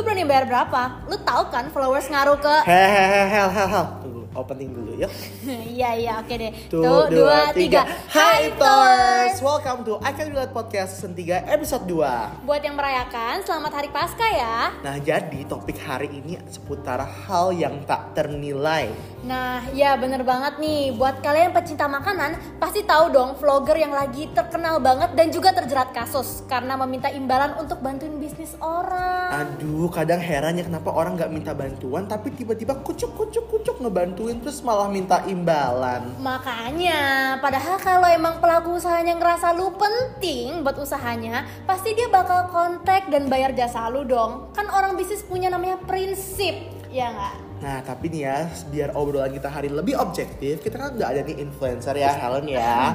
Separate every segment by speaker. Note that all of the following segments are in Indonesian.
Speaker 1: Lu berani bayar berapa? Lu tahu kan followers ngaruh ke
Speaker 2: Hehehe, hel, hel, hel. Opening dulu yuk.
Speaker 1: Iya iya oke deh.
Speaker 2: Tuh, dua, tiga. Hai Iptors, welcome to I Can Relate Podcast season 3 episode 2
Speaker 1: Buat yang merayakan, selamat hari Pasca ya.
Speaker 2: Nah jadi topik hari ini seputar hal yang tak ternilai
Speaker 1: Nah, ya bener banget nih. Buat kalian pecinta makanan, pasti tahu dong vlogger yang lagi terkenal banget dan juga terjerat kasus karena meminta imbalan untuk bantuin bisnis orang.
Speaker 2: Aduh kadang heran ya kenapa orang nggak minta bantuan Tapi tiba-tiba kucuk kucuk kucuk ngebantuin Terus malah minta imbalan
Speaker 1: Makanya, padahal kalau emang pelaku usahanya ngerasa lu penting buat usahanya, pasti dia bakal kontak dan bayar jasa lu dong. Kan orang bisnis punya namanya prinsip, ya nggak?
Speaker 2: Nah tapi nih ya biar obrolan kita hari ini lebih objektif Kita kan udah ada nih influencer ya Helen ya
Speaker 1: lah.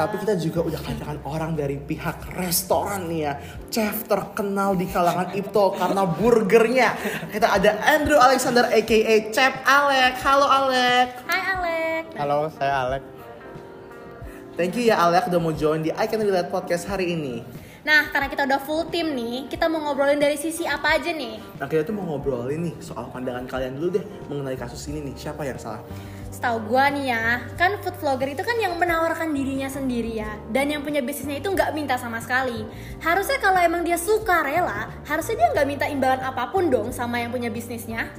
Speaker 2: Tapi kita juga udah kedatangan orang dari pihak restoran nih ya Chef terkenal di kalangan Ipto karena burgernya Kita ada Andrew Alexander aka Chef Alek Halo Alek
Speaker 1: Hai Alek.
Speaker 3: Halo, saya Alek.
Speaker 2: Thank you ya Alek udah mau join di I Can Relate Podcast hari ini
Speaker 1: Nah, karena kita udah full tim nih, kita mau ngobrolin dari sisi apa aja nih?
Speaker 2: Nah kita tuh mau ngobrolin nih soal pandangan kalian dulu deh mengenai kasus ini nih Siapa yang salah?
Speaker 1: Setahu gua nih ya, kan food vlogger itu kan yang menawarkan dirinya sendiri ya Dan yang punya bisnisnya itu nggak minta sama sekali Harusnya kalau emang dia suka rela, harusnya dia nggak minta imbalan apa pun dong sama yang punya bisnisnya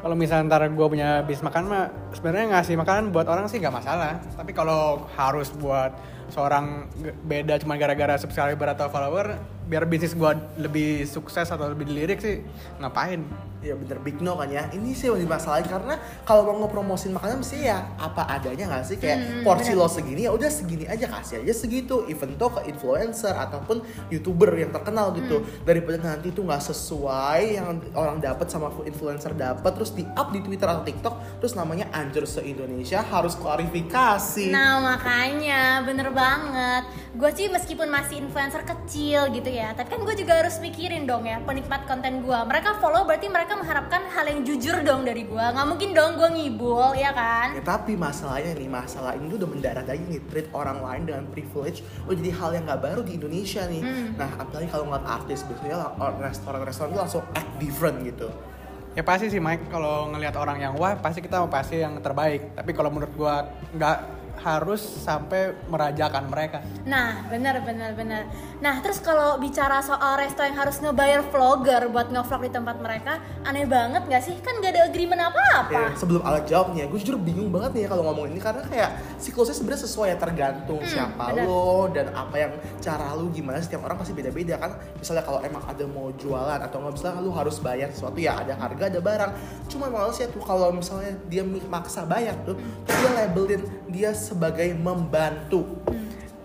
Speaker 3: Kalau misalnya ntar gue punya bis makan mah sebenarnya ngasih makanan buat orang sih nggak masalah. Tapi kalau harus buat seorang beda cuma gara-gara subscriber atau follower, biar bisnis gue lebih sukses atau lebih dilirik sih ngapain?
Speaker 2: Ya bener. Big no kan ya. Ini sih yang dimasalahin karena kalau mau ngepromosin makanan mesti ya apa adanya gak sih? Kayak
Speaker 1: Hmm,
Speaker 2: porsi
Speaker 1: bener.
Speaker 2: lo segini ya udah segini aja kasih aja segitu. Even tuh ke influencer ataupun youtuber yang terkenal gitu.
Speaker 1: Hmm.
Speaker 2: Daripada nanti tuh gak sesuai yang orang dapat sama influencer dapat Terus di up di Twitter atau TikTok Terus namanya anjir se-Indonesia harus klarifikasi.
Speaker 1: Nah makanya bener banget. Gue sih meskipun masih influencer kecil gitu ya Tapi kan gue juga harus mikirin dong ya Penikmat konten gue Mereka follow berarti mereka mengharapkan hal yang jujur dong dari gue Gak mungkin dong gue ngibul ya kan
Speaker 2: Ya, tapi masalahnya nih, masalah ini tuh udah mendarat aja nih treat orang lain dengan privilege udah jadi hal yang nggak baru di Indonesia nih.
Speaker 1: Hmm.
Speaker 2: Nah, apalagi kalau ngeliat artis biasanya restoran-restoran tuh langsung act different gitu.
Speaker 3: Ya pasti sih Mike, kalau ngelihat orang yang wah pasti kita mau pasti yang terbaik. Tapi kalau menurut gue nggak harus sampai merajakan mereka.
Speaker 1: Nah bener bener bener Nah terus kalau bicara soal resto yang harus ngebayar vlogger buat ngevlog di tempat mereka Aneh banget gak sih? Kan gak ada agreement
Speaker 2: Ya,
Speaker 1: apa-apa
Speaker 2: sebelum Alek jawab nih, ya, gue jujur bingung banget nih ya kalau ngomong ini karena kayak siklusnya sebenarnya sesuai ya tergantung
Speaker 1: Hmm,
Speaker 2: siapa
Speaker 1: benar.
Speaker 2: lo dan apa yang cara lu gimana setiap orang pasti beda-beda kan. Misalnya kalau emang ada mau jualan atau nggak misalnya lu harus bayar sesuatu ya ada harga ada barang. Cuma males ya tuh kalau misalnya dia maksa bayar tuh, terus dia labelin dia sebagai membantu.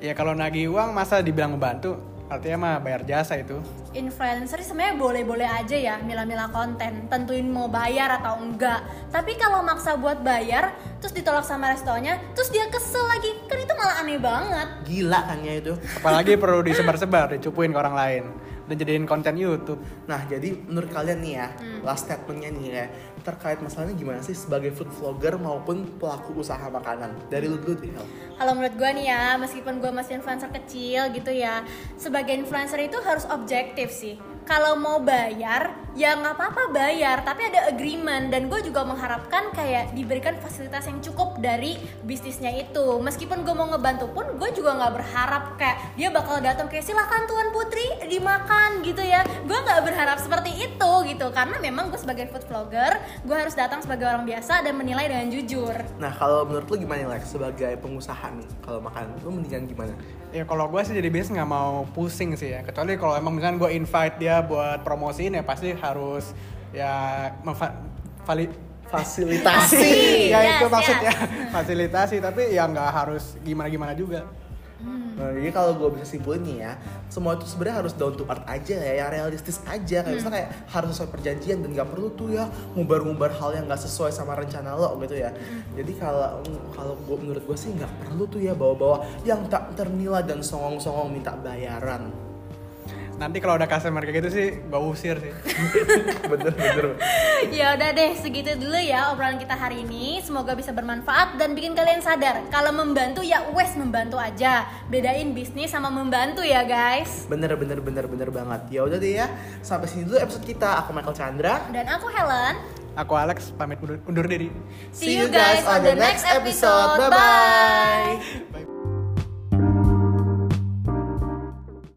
Speaker 3: Ya kalau nagih uang masa dibilang membantu, artinya mah bayar jasa itu.
Speaker 1: influencer sih sebenarnya boleh-boleh aja ya mila-mila konten tentuin mau bayar atau enggak tapi kalau maksa buat bayar terus ditolak sama restonya terus dia kesel lagi kan itu malah aneh banget
Speaker 2: Gila kan ya itu.
Speaker 3: Apalagi perlu disebar-sebar, dicupuin ke orang lain dan jadiin konten YouTube.
Speaker 2: Nah, jadi menurut kalian nih ya,
Speaker 1: Hmm.
Speaker 2: last statementnya nih ya, terkait masalahnya gimana sih sebagai food vlogger maupun pelaku usaha makanan? Dari lu dulu deh,
Speaker 1: kalau menurut gue nih ya meskipun gue masih influencer kecil gitu ya sebagai influencer itu harus objektif sih kalau mau bayar ya nggak apa-apa bayar tapi ada agreement. Dan gue juga mengharapkan kayak diberikan fasilitas yang cukup dari bisnisnya itu. Meskipun gue mau ngebantu pun gue juga nggak berharap kayak dia bakal datang kayak silakan tuan putri dimakan gitu ya. Gue nggak berharap seperti itu gitu. Karena memang gue sebagai food vlogger gue harus datang sebagai orang biasa dan menilai dengan jujur.
Speaker 2: Nah, kalau menurut lu gimana Lex? Sebagai pengusaha nih kalau makan lu mendingan gimana?
Speaker 3: Ya kalau gue sih jadi bisnis nggak mau pusing sih ya. Kecuali kalau emang misalnya gue invite dia buat promosiin ya pasti harus ya vali-
Speaker 2: Fasilitasi.
Speaker 3: ya
Speaker 1: Yes,
Speaker 3: itu maksudnya
Speaker 1: yes.
Speaker 3: fasilitasi tapi ya nggak harus gimana-gimana juga.
Speaker 2: Nah, jadi kalau gue bisa simpulin nih ya, semua itu sebenarnya harus down to earth aja ya, yang realistis aja. Kayak misalnya kayak harus sesuai perjanjian dan nggak perlu tuh ya ngumbar-ngumbar hal yang nggak sesuai sama rencana lo gitu ya. Jadi kalau kalau gue menurut gue sih nggak perlu tuh ya bawa-bawa yang tak ternilai dan songong-songong minta bayaran.
Speaker 3: Nanti kalau ada customer kayak gitu sih gue usir sih.
Speaker 2: Bener bener.
Speaker 1: Ya udah deh segitu dulu ya obrolan kita hari ini. Semoga bisa bermanfaat dan bikin kalian sadar. Kalau membantu ya wes membantu aja. Bedain bisnis sama membantu ya guys.
Speaker 2: Bener bener bener bener banget. Ya udah deh ya. Sampai sini dulu episode kita. Aku Michael Chandra.
Speaker 1: Dan aku Helen.
Speaker 3: Aku Alex pamit undur, undur diri.
Speaker 1: See you guys on the next episode. Bye. Bye